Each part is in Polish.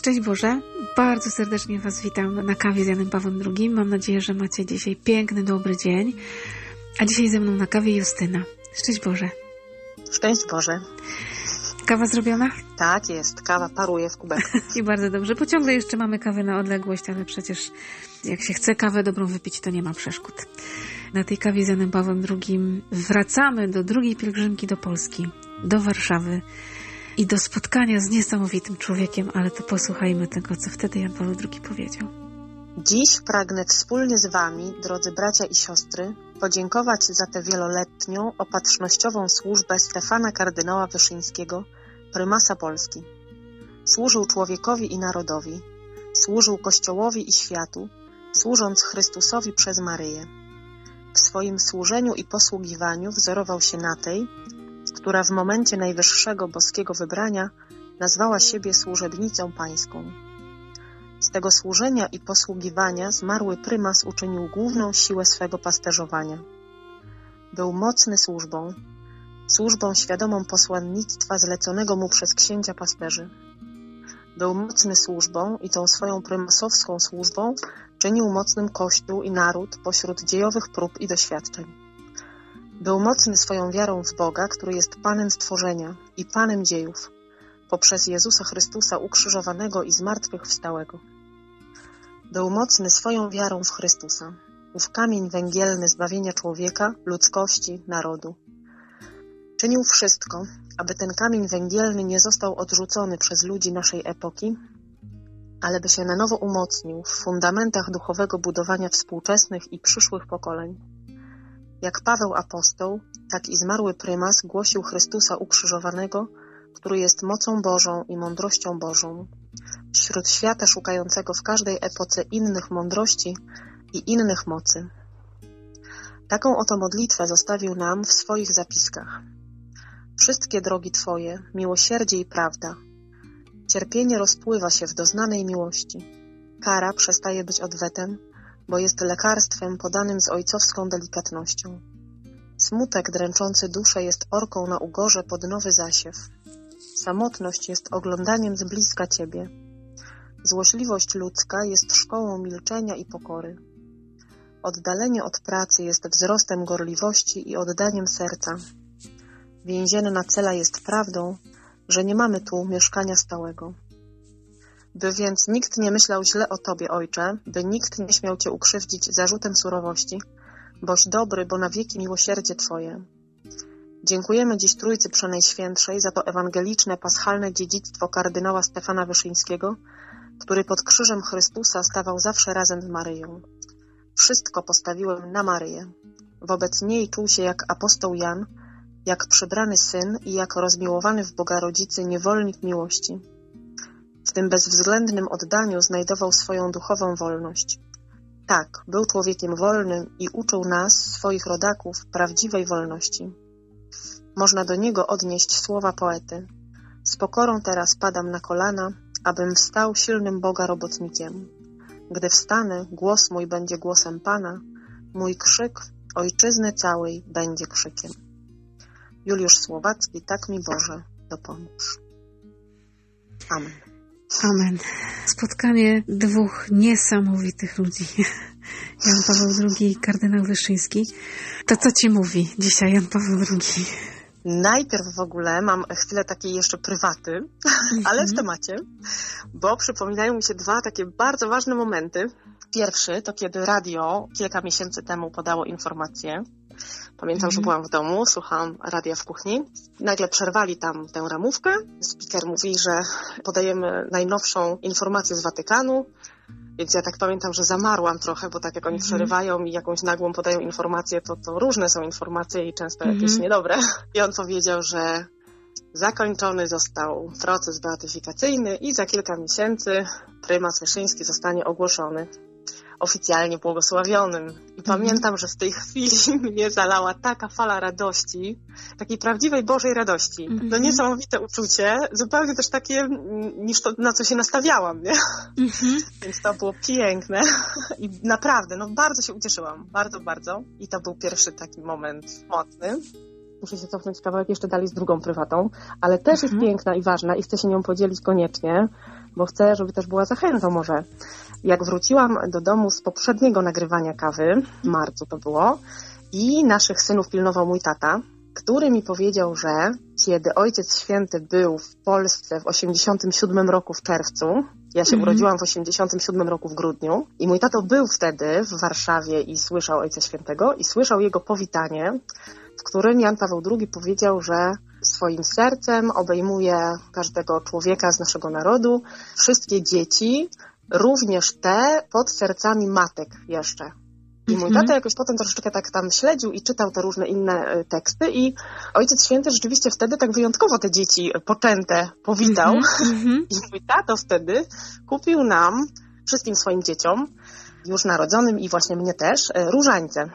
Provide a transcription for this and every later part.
Szczęść Boże, bardzo serdecznie Was witam na kawie z Janem Pawłem II. Mam nadzieję, że macie dzisiaj piękny, dobry dzień. A dzisiaj ze mną na kawie Justyna. Szczęść Boże. Szczęść Boże. Kawa zrobiona? Tak jest, kawa paruje w kubeku. I bardzo dobrze, bo ciągle jeszcze mamy kawę na odległość, ale przecież jak się chce kawę dobrą wypić, to nie ma przeszkód. Na tej kawie z Janem Pawłem II wracamy do drugiej pielgrzymki do Polski, do Warszawy i do spotkania z niesamowitym człowiekiem, ale to posłuchajmy tego, co wtedy Jan Paweł II powiedział. Dziś pragnę wspólnie z Wami, drodzy bracia i siostry, podziękować za tę wieloletnią, opatrznościową służbę Stefana kardynała Wyszyńskiego, prymasa Polski. Służył człowiekowi i narodowi, służył Kościołowi i światu, służąc Chrystusowi przez Maryję. W swoim służeniu i posługiwaniu wzorował się na tej, która w momencie najwyższego boskiego wybrania nazwała siebie służebnicą pańską. Z tego służenia i posługiwania zmarły prymas uczynił główną siłę swego pasterzowania. Był mocny służbą, służbą świadomą posłannictwa zleconego mu przez księcia pasterzy. Był mocny służbą i tą swoją prymasowską służbą czynił mocnym Kościół i naród pośród dziejowych prób i doświadczeń. Był mocny swoją wiarą w Boga, który jest Panem stworzenia i Panem dziejów, poprzez Jezusa Chrystusa ukrzyżowanego i zmartwychwstałego. Był mocny swoją wiarą w Chrystusa, ów kamień węgielny zbawienia człowieka, ludzkości, narodu. Czynił wszystko, aby ten kamień węgielny nie został odrzucony przez ludzi naszej epoki, ale by się na nowo umocnił w fundamentach duchowego budowania współczesnych i przyszłych pokoleń. Jak Paweł apostoł, tak i zmarły prymas głosił Chrystusa ukrzyżowanego, który jest mocą Bożą i mądrością Bożą. Wśród świata szukającego w każdej epoce innych mądrości i innych mocy. Taką oto modlitwę zostawił nam w swoich zapiskach. Wszystkie drogi Twoje, miłosierdzie i prawda. Cierpienie rozpływa się w doznanej miłości. Kara przestaje być odwetem, bo jest lekarstwem podanym z ojcowską delikatnością. Smutek dręczący duszę jest orką na ugorze pod nowy zasiew. Samotność jest oglądaniem z bliska Ciebie. Złośliwość ludzka jest szkołą milczenia i pokory. Oddalenie od pracy jest wzrostem gorliwości i oddaniem serca. Więzienna cela jest prawdą, że nie mamy tu mieszkania stałego. By więc nikt nie myślał źle o Tobie, Ojcze, by nikt nie śmiał Cię ukrzywdzić zarzutem surowości, boś dobry, bo na wieki miłosierdzie Twoje. Dziękujemy dziś Trójcy Przenajświętszej za to ewangeliczne, paschalne dziedzictwo kardynała Stefana Wyszyńskiego, który pod krzyżem Chrystusa stawał zawsze razem z Maryją. Wszystko postawiłem na Maryję. Wobec niej czuł się jak apostoł Jan, jak przybrany syn i jak rozmiłowany w Boga rodzicy niewolnik miłości. W tym bezwzględnym oddaniu znajdował swoją duchową wolność. Tak, był człowiekiem wolnym i uczył nas, swoich rodaków, prawdziwej wolności. Można do niego odnieść słowa poety. Z pokorą teraz padam na kolana, abym wstał silnym Boga robotnikiem. Gdy wstanę, głos mój będzie głosem Pana, mój krzyk ojczyzny całej będzie krzykiem. Juliusz Słowacki, tak mi Boże, dopomóż. Amen. Amen. Spotkanie dwóch niesamowitych ludzi. Jan Paweł II i kardynał Wyszyński. To co ci mówi dzisiaj Jan Paweł II? Najpierw w ogóle mam chwilę takiej jeszcze prywaty, ale w temacie, bo przypominają mi się dwa takie bardzo ważne momenty. Pierwszy to kiedy radio kilka miesięcy temu podało informację. Pamiętam, że byłam w domu, słuchałam radia w kuchni. Nagle przerwali tam tę ramówkę. Speaker mówi, że podajemy najnowszą informację z Watykanu. Więc ja tak pamiętam, że zamarłam trochę, bo tak jak oni Mhm. przerywają i jakąś nagłą podają informację, to, to różne są informacje i często jakieś Mhm. niedobre. I on powiedział, że zakończony został proces beatyfikacyjny i za kilka miesięcy prymas Wyszyński zostanie ogłoszony oficjalnie błogosławionym. I pamiętam, że w tej chwili mnie zalała taka fala radości, takiej prawdziwej Bożej radości. No Mhm. niesamowite uczucie, zupełnie też takie mm, niż to, na co się nastawiałam, nie? Mhm. Więc to było piękne i naprawdę, no bardzo się ucieszyłam, bardzo, bardzo. I to był pierwszy taki moment mocny. Muszę się cofnąć kawałek jeszcze dalej z drugą prywatą, ale też jest Mhm. piękna i ważna i chcę się nią podzielić koniecznie, bo chcę, żeby też była zachętą może. Jak wróciłam do domu z poprzedniego nagrywania kawy, w marcu to było, i naszych synów pilnował mój tata, który mi powiedział, że kiedy Ojciec Święty był w Polsce w 87 roku w czerwcu, ja się mhm. urodziłam w 87 roku w grudniu i mój tato był wtedy w Warszawie i słyszał Ojca Świętego i słyszał jego powitanie, w którym Jan Paweł II powiedział, że swoim sercem obejmuje każdego człowieka z naszego narodu, wszystkie dzieci, również te pod sercami matek jeszcze. I mój mhm. tata jakoś potem troszeczkę tak tam śledził i czytał te różne inne e, teksty i Ojciec Święty rzeczywiście wtedy tak wyjątkowo te dzieci poczęte powitał. Mhm. I mój tato wtedy kupił nam, wszystkim swoim dzieciom, już narodzonym i właśnie mnie też, e, różańce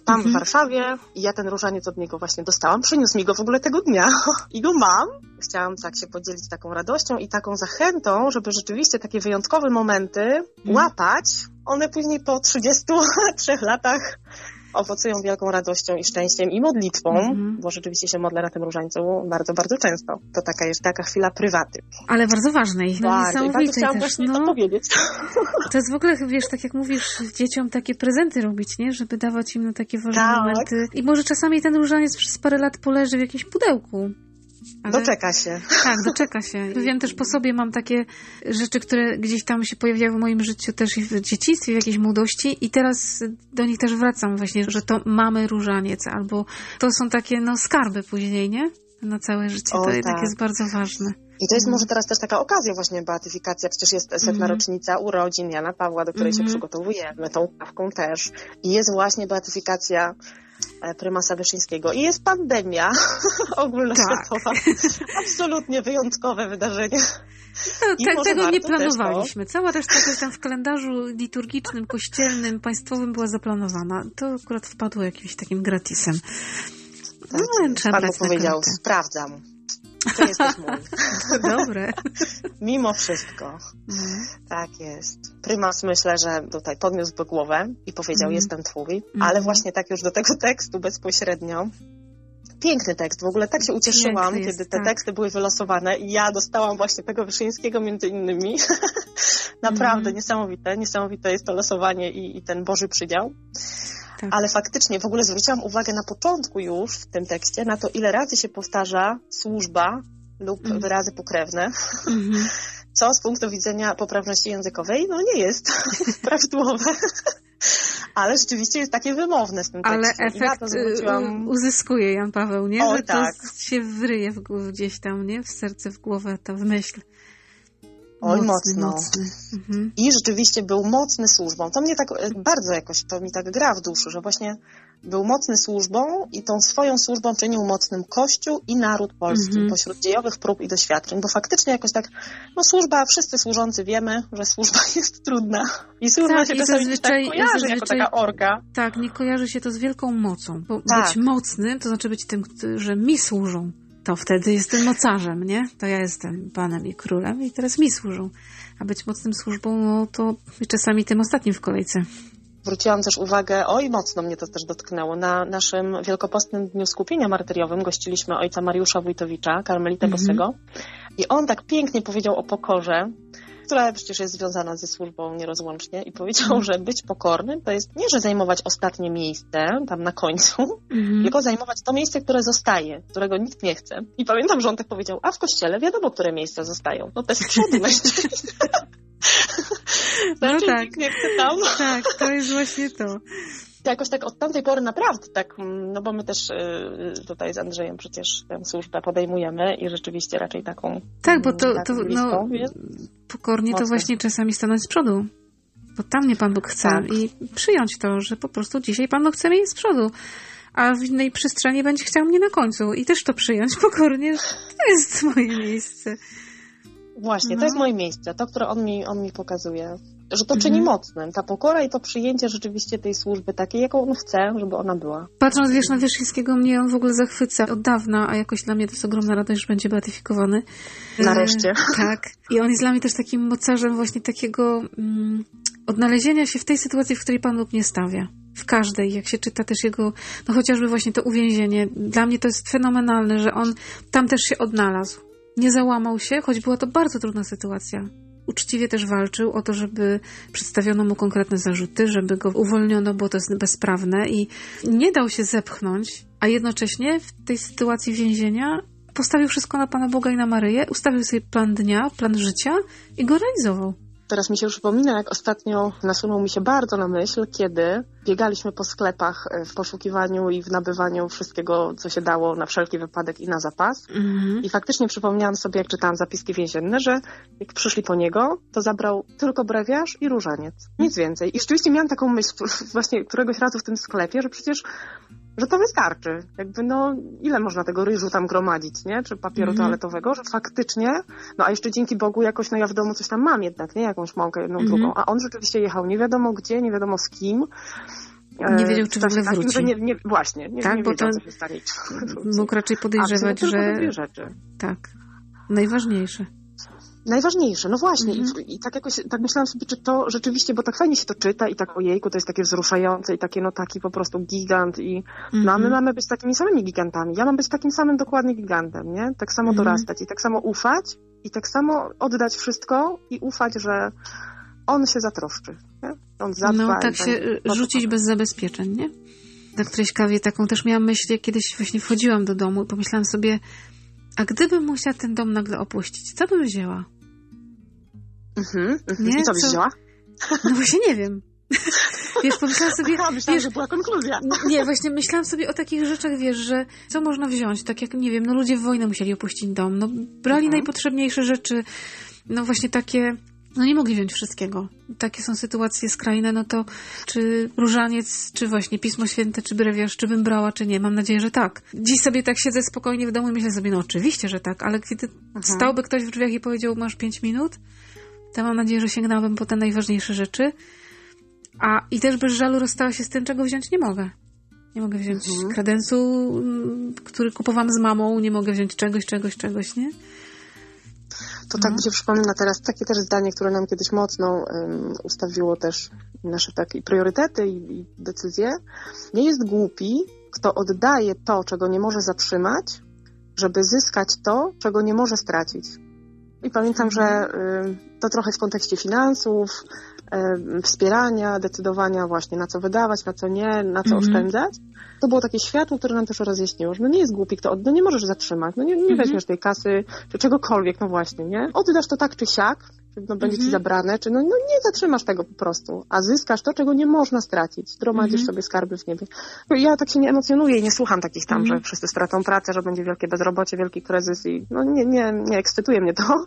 tam mhm. w Warszawie i ja ten różaniec od niego właśnie dostałam. Przyniósł mi go w ogóle tego dnia i go mam. Chciałam tak się podzielić taką radością i taką zachętą, żeby rzeczywiście takie wyjątkowe momenty mhm. łapać. One później po 33 latach owocują wielką radością i szczęściem i modlitwą, mm-hmm. bo rzeczywiście się modlę na tym różańcu bardzo, bardzo często. To taka jest taka chwila prywaty. Ale bardzo ważnej, no bardzo, niesamowitej chciałam też. No, to powiedzieć. To jest w ogóle, wiesz, tak jak mówisz, dzieciom takie prezenty robić, nie? Żeby dawać im na takie ważne tak. momenty. I może czasami ten różaniec przez parę lat poleży w jakimś pudełku. Ale... Doczeka się. Tak, doczeka się. Wiem też po sobie, mam takie rzeczy, które gdzieś tam się pojawiały w moim życiu też w dzieciństwie, w jakiejś młodości i teraz do nich też wracam właśnie, że to mamy różaniec albo to są takie no skarby później, nie? Na całe życie. O, to tak. jednak jest bardzo ważne. I to jest mhm. może teraz też taka okazja właśnie beatyfikacja, przecież jest setna mm. rocznica urodzin Jana Pawła, do której mm. się mhm. przygotowujemy, tą kawką też. I jest właśnie beatyfikacja prymasa Wyszyńskiego. I jest pandemia ogólnoświatowa. Tak. Absolutnie wyjątkowe wydarzenie. No, te, tego nie planowaliśmy. Cała reszta coś tam w kalendarzu liturgicznym, kościelnym, państwowym była zaplanowana. To akurat wpadło jakimś takim gratisem. Tak, no, trzeba Pan powiedział, sprawdzam. To jesteś mój. Dobre. Mimo wszystko. Mm. Tak jest. Prymas myślę, że tutaj podniósłby głowę i powiedział, mm. jestem twój, mm. ale właśnie tak już do tego tekstu bezpośrednio piękny tekst. W ogóle tak się ucieszyłam, jest, kiedy te tak. teksty były wylosowane i ja dostałam właśnie tego Wyszyńskiego między innymi. Naprawdę mm. niesamowite, niesamowite jest to losowanie i, i ten Boży przydział. Tak. Ale faktycznie w ogóle zwróciłam uwagę na początku już w tym tekście na to, ile razy się powtarza służba lub mm. wyrazy pokrewne. Mm -hmm. Co z punktu widzenia poprawności językowej, no nie jest prawidłowe. Ale rzeczywiście jest takie wymowne w tym tekście. Ale efekt zwróciłam... uzyskuje Jan Paweł, nie? O, Że tak. to się wryje w, gdzieś tam, nie? W serce, w głowę, ta w myśl. Oj, mocny, mocno. Mocny. Mhm. I rzeczywiście był mocny służbą. To mnie tak e, bardzo jakoś, to mi tak gra w duszy, że właśnie był mocny służbą i tą swoją służbą czynił mocnym Kościół i naród polski mhm. pośród dziejowych prób i doświadczeń, bo faktycznie jakoś tak, no służba, wszyscy służący wiemy, że służba jest trudna i służba tak, się czasami tak kojarzy zazwyczaj, jako taka orga. Tak, nie kojarzy się to z wielką mocą, bo tak. być mocnym to znaczy być tym, że mi służą to wtedy jestem mocarzem, nie? To ja jestem panem i królem i teraz mi służą. A być mocnym służbą, no to czasami tym ostatnim w kolejce. Zwróciłam też uwagę, oj mocno mnie to też dotknęło, na naszym wielkopostnym dniu skupienia martyriowym gościliśmy ojca Mariusza Wójtowicza, karmelita -hmm. Bosego i on tak pięknie powiedział o pokorze, która przecież jest związana ze służbą nierozłącznie i powiedział, że być pokornym to jest nie, że zajmować ostatnie miejsce tam na końcu, mm. tylko zajmować to miejsce, które zostaje, którego nikt nie chce. I pamiętam, że on tak powiedział, a w kościele wiadomo, które miejsca zostają. No te z przodu No tak. Nie chce tam. Tak, to jest właśnie to jakoś tak od tamtej pory naprawdę tak, mm, no bo my też y, tutaj z Andrzejem przecież tę służbę podejmujemy i rzeczywiście raczej taką. Tak, bo to, to no, pokornie to właśnie czasami stanąć z przodu. Bo tam mnie Pan Bóg chce tak. i przyjąć to, że po prostu dzisiaj Pan Bóg chce mnie z przodu a w innej przestrzeni będzie chciał mnie na końcu i też to przyjąć pokornie. To jest moje miejsce. Właśnie, no. to jest moje miejsce, to, które on mi, on mi pokazuje że to czyni mhm. mocnym. Ta pokora i to przyjęcie rzeczywiście tej służby takiej, jaką on chce, żeby ona była. Patrząc, wiesz, na Wierzchińskiego, mnie on w ogóle zachwyca od dawna, a jakoś dla mnie to jest ogromna radość, że będzie beatyfikowany. Nareszcie. E, tak. I on jest dla mnie też takim mocarzem właśnie takiego mm, odnalezienia się w tej sytuacji, w której Pan Bóg nie stawia w każdej, jak się czyta też jego, no chociażby właśnie to uwięzienie. Dla mnie to jest fenomenalne, że on tam też się odnalazł. Nie załamał się, choć była to bardzo trudna sytuacja uczciwie też walczył o to, żeby przedstawiono mu konkretne zarzuty, żeby go uwolniono, bo to jest bezprawne i nie dał się zepchnąć, a jednocześnie w tej sytuacji więzienia postawił wszystko na Pana Boga i na Maryję, ustawił sobie plan dnia, plan życia i go realizował. Teraz mi się przypomina, jak ostatnio nasunął mi się bardzo na myśl, kiedy biegaliśmy po sklepach e, w poszukiwaniu i w nabywaniu wszystkiego, co się dało na wszelki wypadek i na zapas. Mhm. I faktycznie przypomniałam sobie, jak czytałam zapiski więzienne, że jak przyszli po niego, to zabrał tylko brewiarz i różaniec. Nic więcej. I rzeczywiście miałam taką myśl właśnie któregoś razu w tym sklepie, że przecież że to wystarczy. Jakby no, ile można tego ryżu tam gromadzić, nie? Czy papieru Mhm. toaletowego, że faktycznie, no a jeszcze dzięki Bogu jakoś, no ja w domu coś tam mam jednak, nie? Jakąś mąkę jedną, Mhm. drugą. A on rzeczywiście jechał nie wiadomo gdzie, nie wiadomo z kim. Nie E, wiedział, czy w ogóle takim, wróci. Nie, nie, właśnie, nie, Tak, nie bo wiedział, to co się stanie. Mógł raczej podejrzewać, że dwie rzeczy. tak. Najważniejsze. Najważniejsze, no właśnie. Mhm. I, I tak jakoś, tak myślałam sobie, czy to rzeczywiście, bo tak fajnie się to czyta i tak ojejku, to jest takie wzruszające i takie, no taki po prostu gigant i no a my Mhm. mamy być takimi samymi gigantami. Ja mam być takim samym dokładnie gigantem, nie? Tak samo Mhm. dorastać i tak samo ufać i tak samo oddać wszystko i ufać, że on się zatroszczy, nie? On zadba. No tak się y, rzucić bez zabezpieczeń, nie? Na którejś kawie taką też miałam myśl, jak kiedyś właśnie wchodziłam do domu i pomyślałam sobie, a gdybym musiała ten dom nagle opuścić, co bym wzięła? Mhm, mhm. Nie, I co byś co- wzięła? No właśnie nie wiem. Wiesz, pomyślałam sobie, Ja myślałam, wiesz, że była konkluzja. Nie, właśnie myślałam sobie o takich rzeczach, wiesz, że co można wziąć, tak jak, nie wiem, no ludzie w wojnę musieli opuścić dom, no brali Mhm. najpotrzebniejsze rzeczy, no właśnie takie, no nie mogli wziąć wszystkiego. Takie są sytuacje skrajne, no to czy różaniec, czy właśnie Pismo Święte, czy brewiarz, czy bym brała, czy nie, mam nadzieję, że tak. Dziś sobie tak siedzę spokojnie w domu i myślę sobie, no oczywiście, że tak, ale kiedy Mhm. stałby ktoś w drzwiach i powiedział, masz pięć minut, to mam nadzieję, że sięgnęłabym po te najważniejsze rzeczy. A i też bez żalu rozstała się z tym, czego wziąć nie mogę. Nie mogę wziąć Mhm. kredensu, mm, który kupowałam z mamą, nie mogę wziąć czegoś, czegoś, czegoś, nie? To tak No. mi się przypomina teraz takie też zdanie, które nam kiedyś mocno um, ustawiło też nasze takie priorytety i, i decyzje. Nie jest głupi, kto oddaje to, czego nie może zatrzymać, żeby zyskać to, czego nie może stracić. I pamiętam, że to trochę w kontekście finansów, wspierania, decydowania właśnie na co wydawać, na co nie, na co Mhm. oszczędzać. To było takie światło, które nam też rozjaśniło, że no nie jest głupi, kto odda, nie możesz zatrzymać, no nie, nie Mhm. weźmiesz tej kasy, czy czegokolwiek, no właśnie, nie? Oddasz to tak czy siak, no będzie ci Mhm. zabrane, czy no, no nie zatrzymasz tego po prostu, a zyskasz to, czego nie można stracić. Gromadzisz Mhm. sobie skarby w niebie. Ja tak się nie emocjonuję i nie słucham takich tam, Mhm. że wszyscy stracą pracę, że będzie wielkie bezrobocie, wielki kryzys i no nie, nie, nie ekscytuje mnie to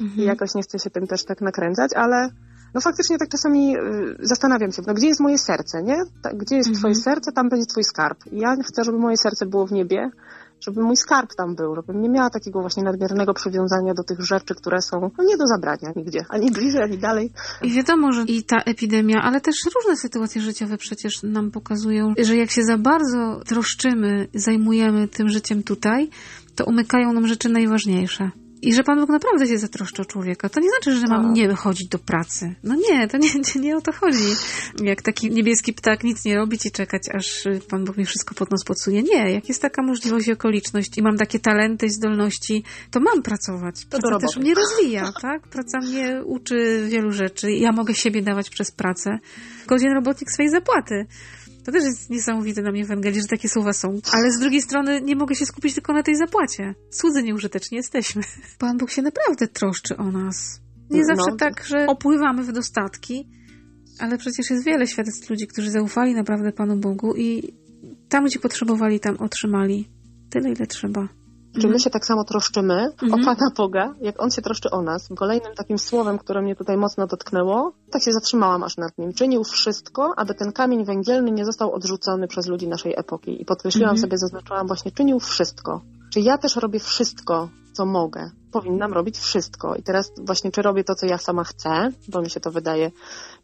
i Mhm. jakoś nie chcę się tym też tak nakręcać, ale no faktycznie tak czasami y, zastanawiam się, no gdzie jest moje serce, nie? Gdzie jest Mhm. twoje serce, tam będzie twój skarb. I ja chcę, żeby moje serce było w niebie, żeby mój skarb tam był, żebym nie miała takiego właśnie nadmiernego przywiązania do tych rzeczy, które są no, nie do zabrania nigdzie, ani bliżej, ani dalej. I wiadomo, że i ta epidemia, ale też różne sytuacje życiowe przecież nam pokazują, że jak się za bardzo troszczymy, zajmujemy tym życiem tutaj, to umykają nam rzeczy najważniejsze. I że Pan Bóg naprawdę się zatroszczy o człowieka. To nie znaczy, że mam Tak. nie chodzić do pracy. No nie, to nie, nie, o to chodzi. Jak taki niebieski ptak nic nie robić i czekać, aż Pan Bóg mi wszystko pod nos podsuje. Nie, jak jest taka możliwość i okoliczność i mam takie talenty i zdolności, to mam pracować. do Praca też mnie rozwija, tak? Praca mnie uczy wielu rzeczy. Ja mogę siebie dawać przez pracę. Godzien robotnik swej zapłaty. To też jest niesamowite dla mnie w Ewangelii, że takie słowa są. Ale z drugiej strony nie mogę się skupić tylko na tej zapłacie. Cudzy nieużyteczni jesteśmy. Pan Bóg się naprawdę troszczy o nas. Nie No. zawsze tak, że opływamy w dostatki, ale przecież jest wiele świadectw ludzi, którzy zaufali naprawdę Panu Bogu i tam, gdzie potrzebowali, tam otrzymali. Tyle, ile trzeba. Czy my się tak samo troszczymy Mhm. o Pana Boga, jak On się troszczy o nas? Kolejnym takim słowem, które mnie tutaj mocno dotknęło, tak się zatrzymałam aż nad nim. Czynił wszystko, aby ten kamień węgielny nie został odrzucony przez ludzi naszej epoki. I podkreśliłam Mhm. sobie, zaznaczyłam właśnie, czynił wszystko. Czy ja też robię wszystko, co mogę? Powinnam robić wszystko. I teraz właśnie, czy robię to, co ja sama chcę, bo mi się to wydaje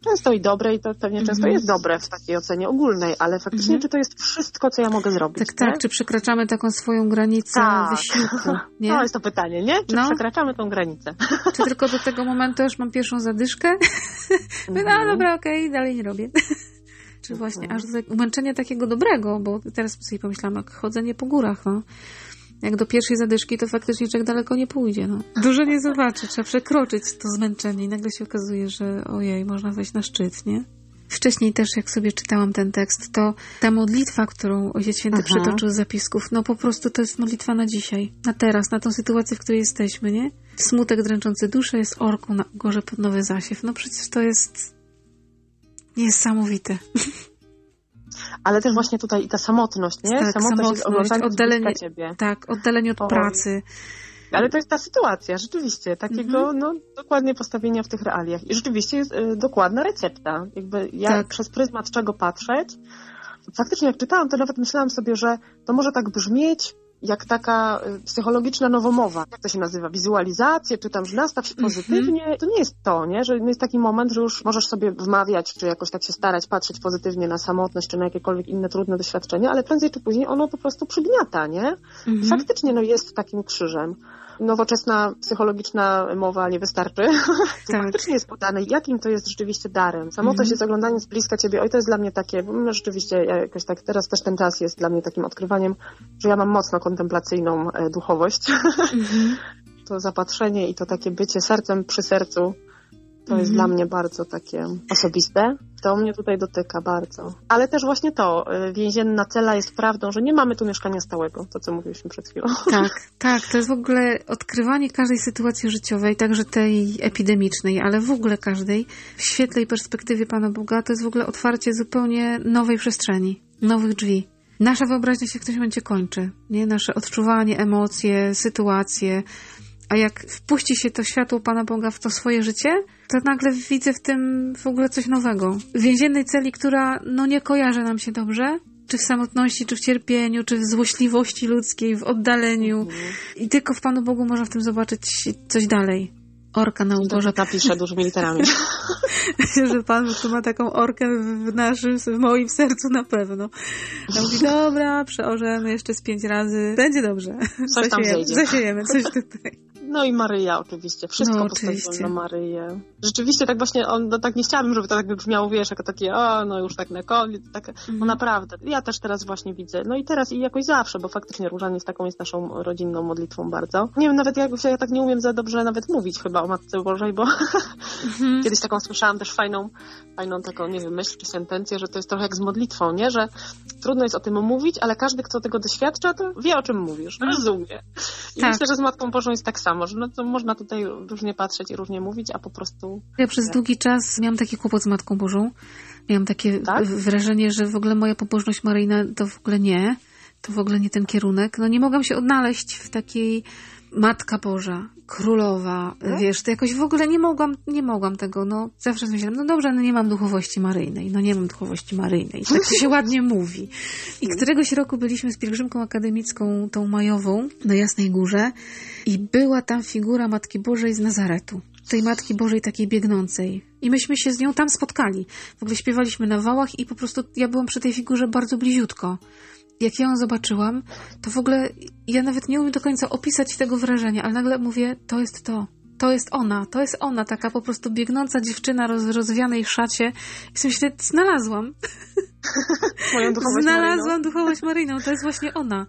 często i dobre, i to pewnie często Mhm. jest dobre w takiej ocenie ogólnej, ale faktycznie, Mhm. czy to jest wszystko, co ja mogę zrobić? Tak, tak. Czy przekraczamy taką swoją granicę Tak. wysiłku? Nie? To jest to pytanie, nie? Czy No. przekraczamy tą granicę? Czy tylko do tego momentu już mam pierwszą zadyszkę? Mhm. no dobra, okej, dalej nie robię. Czy właśnie Mhm. aż do umęczenia takiego dobrego, bo teraz sobie pomyślałam, jak chodzenie po górach, no. Jak do pierwszej zadyszki, to faktycznie człowiek daleko nie pójdzie. No. Dużo nie zobaczy, trzeba przekroczyć to zmęczenie i nagle się okazuje, że ojej, można wejść na szczyt, nie? Wcześniej też, jak sobie czytałam ten tekst, to ta modlitwa, którą Ojciec Święty Aha. przytoczył z zapisków, no po prostu to jest modlitwa na dzisiaj, na teraz, na tą sytuację, w której jesteśmy, nie? Smutek dręczący duszę jest orką na gorze pod nowy zasiew. No przecież to jest niesamowite. Ale też właśnie tutaj i ta samotność, nie? Tak, samotność, jest samotność, oddalenie- ciebie. Tak, oddalenie od Oj. pracy. Ale to jest ta sytuacja, rzeczywiście, takiego, Mhm. no, dokładnie postawienia w tych realiach. I rzeczywiście jest y, dokładna recepta. Jakby ja Tak. przez pryzmat czego patrzeć. Faktycznie jak czytałam, to nawet myślałam sobie, że to może tak brzmieć jak taka y, psychologiczna nowomowa. Jak to się nazywa? Wizualizacje, czy tam, że nastaw się pozytywnie. To nie jest to, nie? Że jest taki moment, że już możesz sobie wmawiać, czy jakoś tak się starać, patrzeć pozytywnie na samotność, czy na jakiekolwiek inne trudne doświadczenia, ale prędzej czy później ono po prostu przygniata, nie? Mhm. Faktycznie no, jest takim krzyżem. Nowoczesna psychologiczna mowa nie wystarczy. Tak. faktycznie jest podane, jakim to jest rzeczywiście darem. Samotność Mhm. jest oglądaniem z bliska ciebie. Oj, to jest dla mnie takie, bo no, rzeczywiście ja jakoś tak, teraz też ten czas jest dla mnie takim odkrywaniem, że ja mam mocno kontemplacyjną e, duchowość. Mhm. to zapatrzenie i to takie bycie sercem przy sercu, to jest Mhm. dla mnie bardzo takie osobiste. To mnie tutaj dotyka bardzo. Ale też właśnie to, y, więzienna cela jest prawdą, że nie mamy tu mieszkania stałego, to co mówiliśmy przed chwilą. Tak, tak. To jest w ogóle odkrywanie każdej sytuacji życiowej, także tej epidemicznej, ale w ogóle każdej, w świetle i perspektywie Pana Boga, to jest w ogóle otwarcie zupełnie nowej przestrzeni, nowych drzwi. Nasza wyobraźnia się w którymś momencie kończy, nie? Nasze odczuwanie, emocje, sytuacje. A jak wpuści się to światło Pana Boga w to swoje życie, to nagle widzę w tym w ogóle coś nowego. W więziennej celi, która no nie kojarzy nam się dobrze, czy w samotności, czy w cierpieniu, czy w złośliwości ludzkiej, w oddaleniu. I tylko w Panu Bogu można w tym zobaczyć coś dalej. Orka na Może uborze. napiszę dużymi literami. że Pan tu ma taką orkę w naszym, w moim sercu na pewno. Ja mówi, dobra, przeorzemy jeszcze z pięć razy. Będzie dobrze. Coś tam Zasiejemy, zejdzie. zasiejemy coś tutaj. No i Maryja oczywiście. Wszystko No, postawiłam na Maryję. Rzeczywiście tak właśnie, on, no tak nie chciałabym, żeby to tak brzmiało, wiesz, jako takie, o, no już tak na koniec, tak, no Mhm. naprawdę. Ja też teraz właśnie widzę, no i teraz i jakoś zawsze, bo faktycznie różanie z taką jest naszą rodzinną modlitwą bardzo. Nie wiem, nawet jak ja tak nie umiem za dobrze nawet mówić chyba o Matce Bożej, bo Mhm. kiedyś taką słyszałam też fajną, fajną taką, nie wiem, myśl czy sentencję, że to jest trochę jak z modlitwą, nie? Że trudno jest o tym mówić, ale każdy, kto tego doświadcza, to wie, o czym mówisz, rozumie. I Tak. myślę, że z Matką Bożą jest tak samo, że no to można tutaj różnie patrzeć i różnie mówić, a po prostu Ja przez długi czas miałam taki kłopot z Matką Bożą. Miałam takie Tak? wrażenie, że w ogóle moja pobożność maryjna to w ogóle nie. To w ogóle nie ten kierunek. No nie mogłam się odnaleźć w takiej Matka Boża, Królowa, No. wiesz, to jakoś w ogóle nie mogłam, nie mogłam tego, no zawsze myślałam, no dobrze, no nie mam duchowości maryjnej, no nie mam duchowości maryjnej, tak to się ładnie mówi. I któregoś roku byliśmy z pielgrzymką akademicką, tą majową, na Jasnej Górze i była tam figura Matki Bożej z Nazaretu. Tej Matki Bożej takiej biegnącej. I myśmy się z nią tam spotkali. W ogóle śpiewaliśmy na wałach i po prostu ja byłam przy tej figurze bardzo bliziutko. Jak ja ją zobaczyłam, to w ogóle ja nawet nie umiem do końca opisać tego wrażenia, ale nagle mówię, to jest to. To jest ona, to jest ona, taka po prostu biegnąca dziewczyna roz, rozwianej szacie. I sobie myślę, znalazłam. moją duchowość Znalazłam Maryjną. duchowość Maryjną, to jest właśnie ona.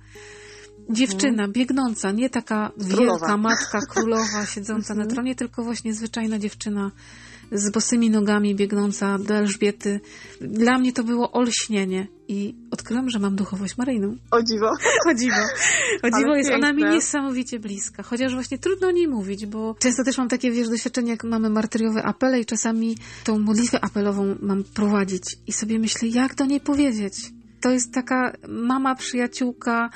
Dziewczyna, biegnąca, nie taka Królowa. wielka matka, królowa siedząca na Mhm. tronie, tylko właśnie zwyczajna dziewczyna z bosymi nogami biegnąca do Elżbiety. Dla mnie to było olśnienie i odkryłam, że mam duchowość Maryjną. O dziwo. O dziwo. O dziwo Ale jest ona mi piękne. niesamowicie bliska. Chociaż właśnie trudno o niej mówić, bo często też mam takie, wiesz, doświadczenie, jak mamy martyriowe apele i czasami tą modlitwę apelową mam prowadzić i sobie myślę, jak do niej powiedzieć. To jest taka mama, przyjaciółka,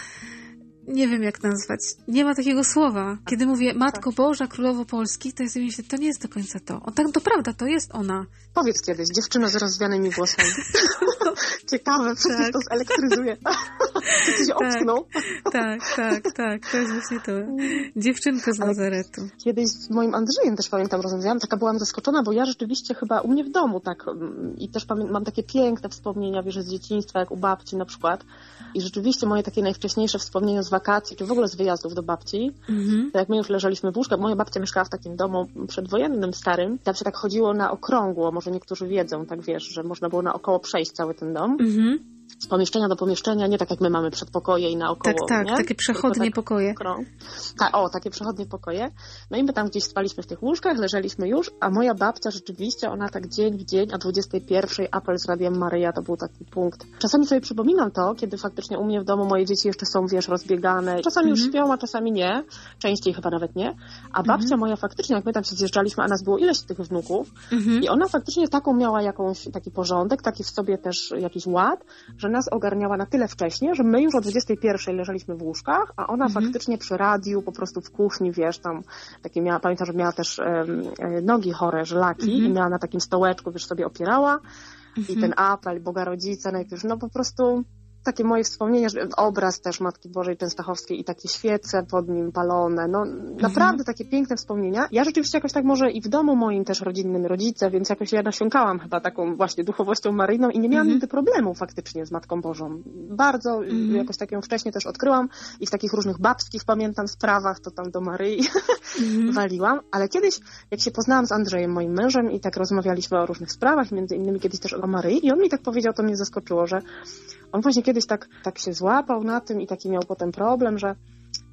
nie wiem jak nazwać. Nie ma takiego słowa. Kiedy mówię Matko Boża, Królowo Polski, to ja sobie myślę, to nie jest do końca to. O, tak, to prawda, to jest ona. Powiedz kiedyś, dziewczyno z rozwianymi włosami. Ciekawe, przecież Tak. to zelektryzuje. Czy się Tak. obsknął? Tak, tak, tak, to jest właśnie to. Dziewczynka z Nazaretu. Kiedyś z moim Andrzejem też pamiętam, rozmawiałam, taka byłam zaskoczona, bo ja rzeczywiście chyba u mnie w domu tak mm, i też mam takie piękne wspomnienia, wiesz, z dzieciństwa, jak u babci na przykład. I rzeczywiście moje takie najwcześniejsze wspomnienia z wakacji, czy w ogóle z wyjazdów do babci, Mhm. to jak my już leżeliśmy w łóżkach, moja babcia mieszkała w takim domu przedwojennym, starym, tam się tak chodziło na okrągło, może niektórzy wiedzą, tak wiesz, że można było naokoło przejść cały ten dom. Mhm. Z pomieszczenia do pomieszczenia, nie tak jak my mamy przedpokoje i naokoło. Tak, tak, nie? takie przechodnie tak, pokoje. Tak, o, takie przechodnie pokoje. No i my tam gdzieś spaliśmy w tych łóżkach, leżeliśmy już, a moja babcia rzeczywiście, ona tak dzień w dzień, a 21 apel z Radiem Maryja to był taki punkt. Czasami sobie przypominam to, kiedy faktycznie u mnie w domu moje dzieci jeszcze są, wiesz, rozbiegane. Czasami już mhm. śpią, a czasami nie. Częściej chyba nawet nie. A babcia mhm. moja faktycznie, jak my tam się zjeżdżaliśmy, a nas było ileś tych wnuków mhm. i ona faktycznie taką miała jakąś, taki porządek, taki w sobie też jakiś ład, że nas ogarniała na tyle wcześnie, że my już o 21 leżeliśmy w łóżkach, a ona mhm. faktycznie przy radiu, po prostu w kuchni, wiesz, tam takie miała, pamiętam, że miała też um, nogi chore, żlaki mhm. i miała na takim stołeczku, wiesz, sobie opierała i ten mhm. apel Boga Rodzica najpierw, no po prostu takie moje wspomnienia, że obraz też Matki Bożej Częstochowskiej i takie świece pod nim palone, no mhm. naprawdę takie piękne wspomnienia. Ja rzeczywiście jakoś tak może i w domu moim też rodzinnym rodzice, więc jakoś ja nasiąkałam chyba taką właśnie duchowością maryjną i nie miałam mhm. nigdy problemu faktycznie z Matką Bożą. Bardzo mhm. jakoś tak ją wcześniej też odkryłam i w takich różnych babskich, pamiętam, sprawach to tam do Maryi mhm. waliłam, ale kiedyś, jak się poznałam z Andrzejem, moim mężem i tak rozmawialiśmy o różnych sprawach, między innymi kiedyś też o Maryi i on mi tak powiedział, to mnie zaskoczyło, że on właśnie kiedyś tak, tak się złapał na tym i taki miał potem problem, że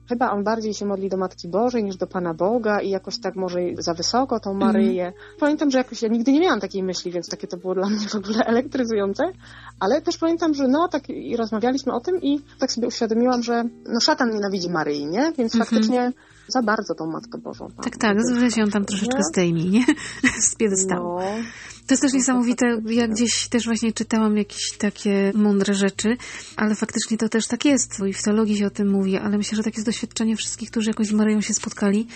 chyba on bardziej się modli do Matki Bożej niż do Pana Boga i jakoś tak może za wysoko tą Maryję. Mm. Pamiętam, że jakoś ja nigdy nie miałam takiej myśli, więc takie to było dla mnie w ogóle elektryzujące, ale też pamiętam, że no tak i rozmawialiśmy o tym i tak sobie uświadomiłam, że no szatan nienawidzi Maryi, nie? Więc mm -hmm. faktycznie za bardzo tą Matkę Bożą. Tak, tak, że się ją tam troszeczkę zdejmie, nie? Z piedestału. No. To jest też niesamowite, ja gdzieś też właśnie czytałam jakieś takie mądre rzeczy, ale faktycznie to też tak jest, i w teologii się o tym mówi, ale myślę, że takie jest doświadczenie wszystkich, którzy jakoś z Maryją się spotkali,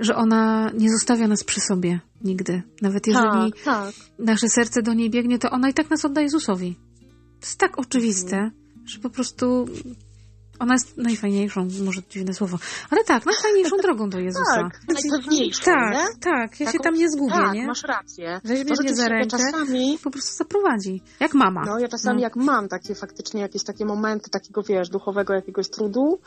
że ona nie zostawia nas przy sobie nigdy. Nawet jeżeli tak, tak. nasze serce do niej biegnie, to ona i tak nas odda Jezusowi. To jest tak oczywiste, że po prostu ona jest najfajniejszą, może dziwne słowo, ale tak, najfajniejszą drogą do Jezusa. Tak, najpewniejszą, Tak, nie? tak, ja Taką, się tam nie zgubię, tak, nie? masz rację. Weźmie mnie za rękę czasami, po prostu zaprowadzi, jak mama. No, ja czasami no. jak mam takie faktycznie jakieś takie momenty takiego, wiesz, duchowego jakiegoś trudu,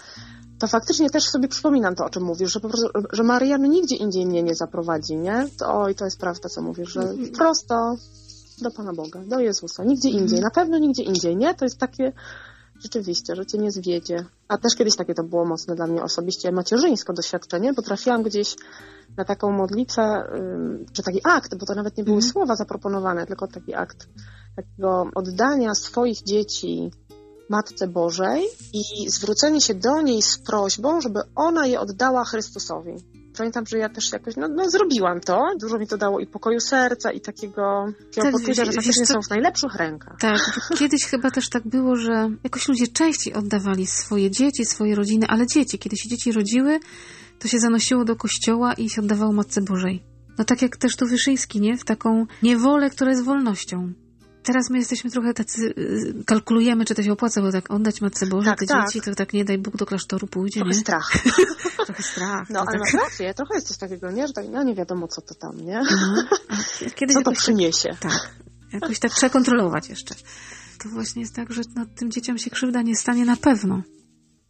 to faktycznie też sobie przypominam to, o czym mówisz, że po prostu, że Maryja no, nigdzie indziej mnie nie zaprowadzi, nie? To, oj, to jest prawda, co mówisz, że prosto do Pana Boga, do Jezusa, nigdzie indziej, na pewno nigdzie indziej, nie? To jest takie Rzeczywiście, że cię nie zwiedzie. A też kiedyś takie to było mocne dla mnie osobiście macierzyńsko doświadczenie, bo trafiłam gdzieś na taką modlitwę, czy taki akt, bo to nawet nie były mm. słowa zaproponowane, tylko taki akt takiego oddania swoich dzieci Matce Bożej i zwrócenie się do niej z prośbą, żeby ona je oddała Chrystusowi pamiętam, że ja też jakoś, no, no zrobiłam to. Dużo mi to dało i pokoju serca, i takiego, takiego tak, poczucia, że faktycznie są w najlepszych rękach. Tak, kiedyś chyba też tak było, że jakoś ludzie częściej oddawali swoje dzieci, swoje rodziny, ale dzieci, kiedy się dzieci rodziły, to się zanosiło do kościoła i się oddawało Matce Bożej. No tak jak też tu Wyszyński, nie? W taką niewolę, która jest wolnością teraz my jesteśmy trochę tacy, y, kalkulujemy, czy to się opłaca, bo tak oddać Matce Boże, tak, te tak. dzieci, to tak nie daj Bóg do klasztoru pójdzie, trochę nie? strach. trochę strach. No, ale tak. masz rację, trochę jest coś takiego, nie? Że tak, no nie wiadomo, co to tam, nie? No, Kiedyś co to tak- przyniesie? Tak, tak, jakoś tak trzeba kontrolować jeszcze. To właśnie jest tak, że no, tym dzieciom się krzywda nie stanie na pewno.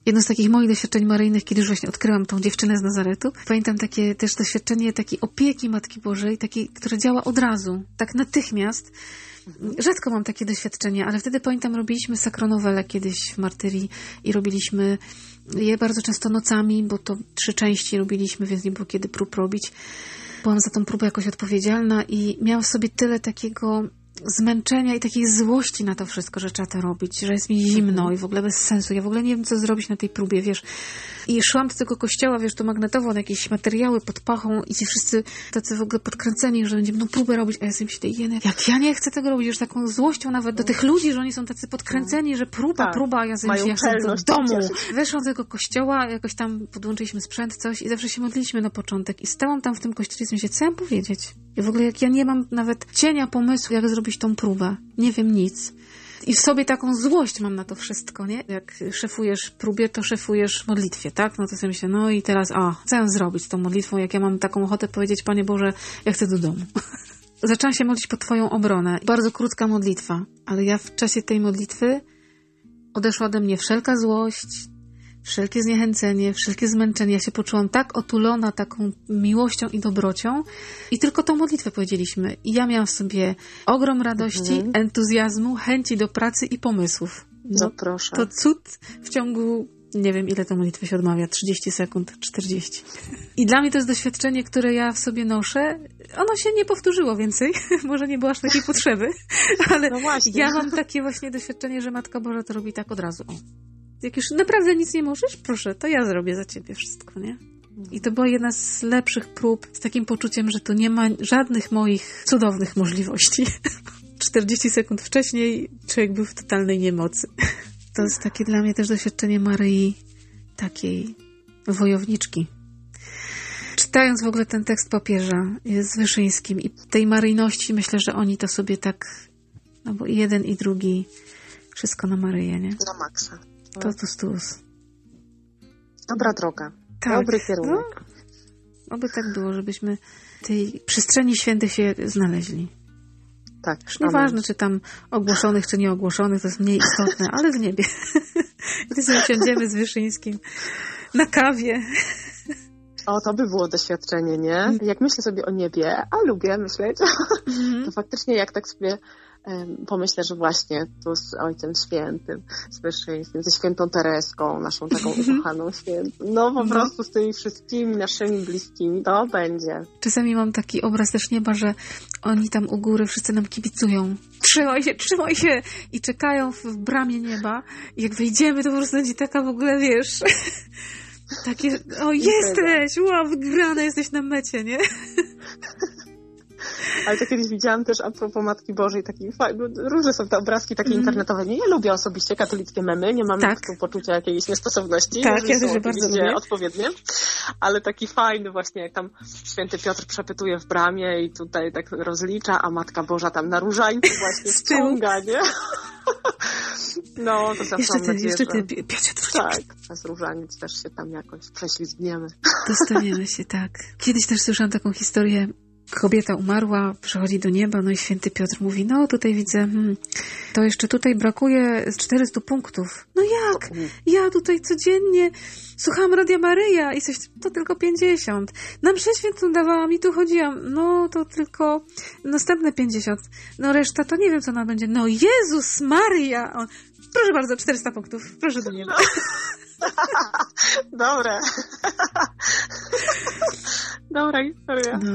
Jedno z takich moich doświadczeń maryjnych, kiedy już właśnie odkryłam tą dziewczynę z Nazaretu, pamiętam takie też doświadczenie takiej opieki Matki Bożej, takiej, która działa od razu, tak natychmiast, Rzadko mam takie doświadczenie, ale wtedy pamiętam, robiliśmy sakronowele kiedyś w Martyrii i robiliśmy je bardzo często nocami, bo to trzy części robiliśmy, więc nie było kiedy prób robić. Byłam za tą próbę jakoś odpowiedzialna i miałam w sobie tyle takiego zmęczenia i takiej złości na to wszystko, że trzeba to robić, że jest mi zimno i w ogóle bez sensu. Ja w ogóle nie wiem, co zrobić na tej próbie, wiesz. I szłam do tego kościoła, wiesz, to magnetowo na jakieś materiały pod pachą i ci wszyscy tacy w ogóle podkręceni, że będziemy no próbę robić, a ja sobie myślę, jene, jak ja nie chcę tego robić, już taką złością nawet do tych ludzi, że oni są tacy podkręceni, że próba, tak. próba, a ja sobie myślę, ja chcę do domu. Weszłam do tego kościoła, jakoś tam podłączyliśmy sprzęt, coś i zawsze się modliliśmy na początek i stałam tam w tym kościele i myślę, co ja mam powiedzieć? I w ogóle jak ja nie mam nawet cienia pomysłu, jak zrobić tą próbę. Nie wiem nic. I w sobie taką złość mam na to wszystko, nie? Jak szefujesz próbie, to szefujesz modlitwie, tak? No to sobie myślę, no i teraz, a, co ja zrobić z tą modlitwą, jak ja mam taką ochotę powiedzieć, Panie Boże, ja chcę do domu. Zaczęłam się modlić pod Twoją obronę. Bardzo krótka modlitwa, ale ja w czasie tej modlitwy odeszła ode mnie wszelka złość, wszelkie zniechęcenie, wszelkie zmęczenie. Ja się poczułam tak otulona taką miłością i dobrocią i tylko tą modlitwę powiedzieliśmy. I ja miałam w sobie ogrom radości, mhm. entuzjazmu, chęci do pracy i pomysłów. No, no proszę. To cud w ciągu nie wiem ile to modlitwy się odmawia, 30 sekund, 40. I dla mnie to jest doświadczenie, które ja w sobie noszę. Ono się nie powtórzyło więcej, może nie było aż takiej potrzeby, ale no ja mam takie właśnie doświadczenie, że Matka Boża to robi tak od razu. Jak już naprawdę nic nie możesz, proszę, to ja zrobię za ciebie wszystko, nie? I to była jedna z lepszych prób z takim poczuciem, że tu nie ma żadnych moich cudownych możliwości. 40 sekund wcześniej człowiek był w totalnej niemocy. To jest takie dla mnie też doświadczenie Maryi, takiej wojowniczki. Czytając w ogóle ten tekst papieża z Wyszyńskim i tej maryjności, myślę, że oni to sobie tak, no bo jeden i drugi, wszystko na Maryję, nie? Na maksa. To tu stus. Dobra droga. Tak. Dobry kierunek. No, oby tak było, żebyśmy tej przestrzeni świętych się znaleźli. Tak. Już nieważne, czy tam ogłoszonych, czy nieogłoszonych, to jest mniej istotne, ale w niebie. Gdy sobie siądziemy z Wyszyńskim na kawie. O, to by było doświadczenie, nie? Jak myślę sobie o niebie, a lubię myśleć, -hmm. to faktycznie jak tak sobie pomyślę, że właśnie tu z Ojcem Świętym, z Wyszyńskim, ze Świętą Tereską, naszą taką mhm. ukochaną świętą, no po mhm. prostu z tymi wszystkimi naszymi bliskimi, to będzie. Czasami mam taki obraz też nieba, że oni tam u góry wszyscy nam kibicują. Trzymaj się, trzymaj się! I czekają w bramie nieba. I jak wejdziemy, to po prostu będzie taka w ogóle, wiesz... Takie, o jesteś, wow, wygrane jesteś na mecie, nie? Ale to kiedyś widziałam też a propos Matki Bożej, taki fajny, różne są te obrazki takie mm. internetowe. Nie, ja lubię osobiście katolickie memy, nie mam tak. tu poczucia jakiejś niestosowności. Tak, ja też bardzo lubię. odpowiednie. Ale taki fajny właśnie, jak tam święty Piotr przepytuje w bramie i tutaj tak rozlicza, a Matka Boża tam na różańcu właśnie ściąga, nie? No, to zawsze jeszcze ty, nadzieję, jeszcze ty, Piotr. Tak, przez różaniec też się tam jakoś prześlizgniemy. Dostaniemy się, tak. Kiedyś też słyszałam taką historię kobieta umarła, przechodzi do nieba, no i święty Piotr mówi, no tutaj widzę, hmm, to jeszcze tutaj brakuje 400 punktów. No jak? Ja tutaj codziennie słuchałam Radia Maryja i coś, to tylko 50. Na mszę świętą dawałam i tu chodziłam, no to tylko następne 50. No reszta to nie wiem, co ona będzie. No Jezus Maria! On, proszę bardzo, 400 punktów, proszę do nieba. Dobre. Dobra historia. No.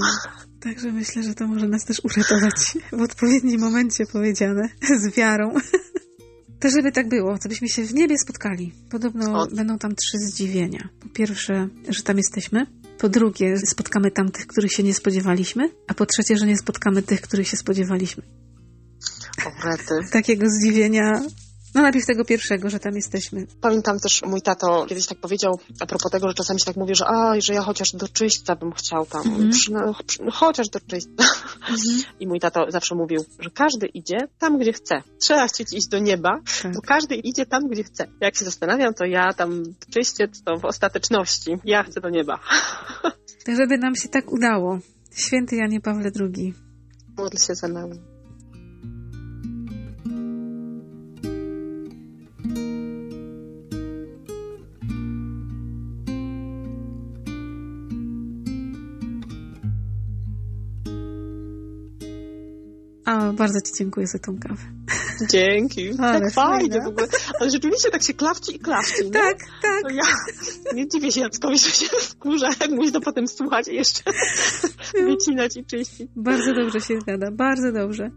Także myślę, że to może nas też uratować w odpowiednim momencie powiedziane, z wiarą. To żeby tak było, to byśmy się w niebie spotkali. Podobno będą tam trzy zdziwienia. Po pierwsze, że tam jesteśmy. Po drugie, spotkamy tam tych, których się nie spodziewaliśmy. A po trzecie, że nie spotkamy tych, których się spodziewaliśmy. O, rety. Takiego zdziwienia no najpierw tego pierwszego, że tam jesteśmy. Pamiętam też mój tato kiedyś tak powiedział a propos tego, że czasami się tak mówi, że a, że ja chociaż do czyśćca bym chciał tam, mm -hmm. no, chociaż do czyśćca. Mm -hmm. I mój tato zawsze mówił, że każdy idzie tam, gdzie chce. Trzeba chcieć iść do nieba, tak. bo każdy idzie tam, gdzie chce. Jak się zastanawiam, to ja tam czyściec to w ostateczności. Ja chcę do nieba. Tak, żeby nam się tak udało. Święty Janie Pawle II. Módl się za nami. A, bardzo Ci dziękuję za tą kawę. Dzięki. Ale tak fajnie w ogóle. Ale rzeczywiście tak się klawci i klawci, nie? Tak, tak. No ja nie dziwię się Jackowi, że się wkurza, jak musi to potem słuchać i jeszcze no. wycinać i czyścić. Bardzo dobrze się zgada, bardzo dobrze.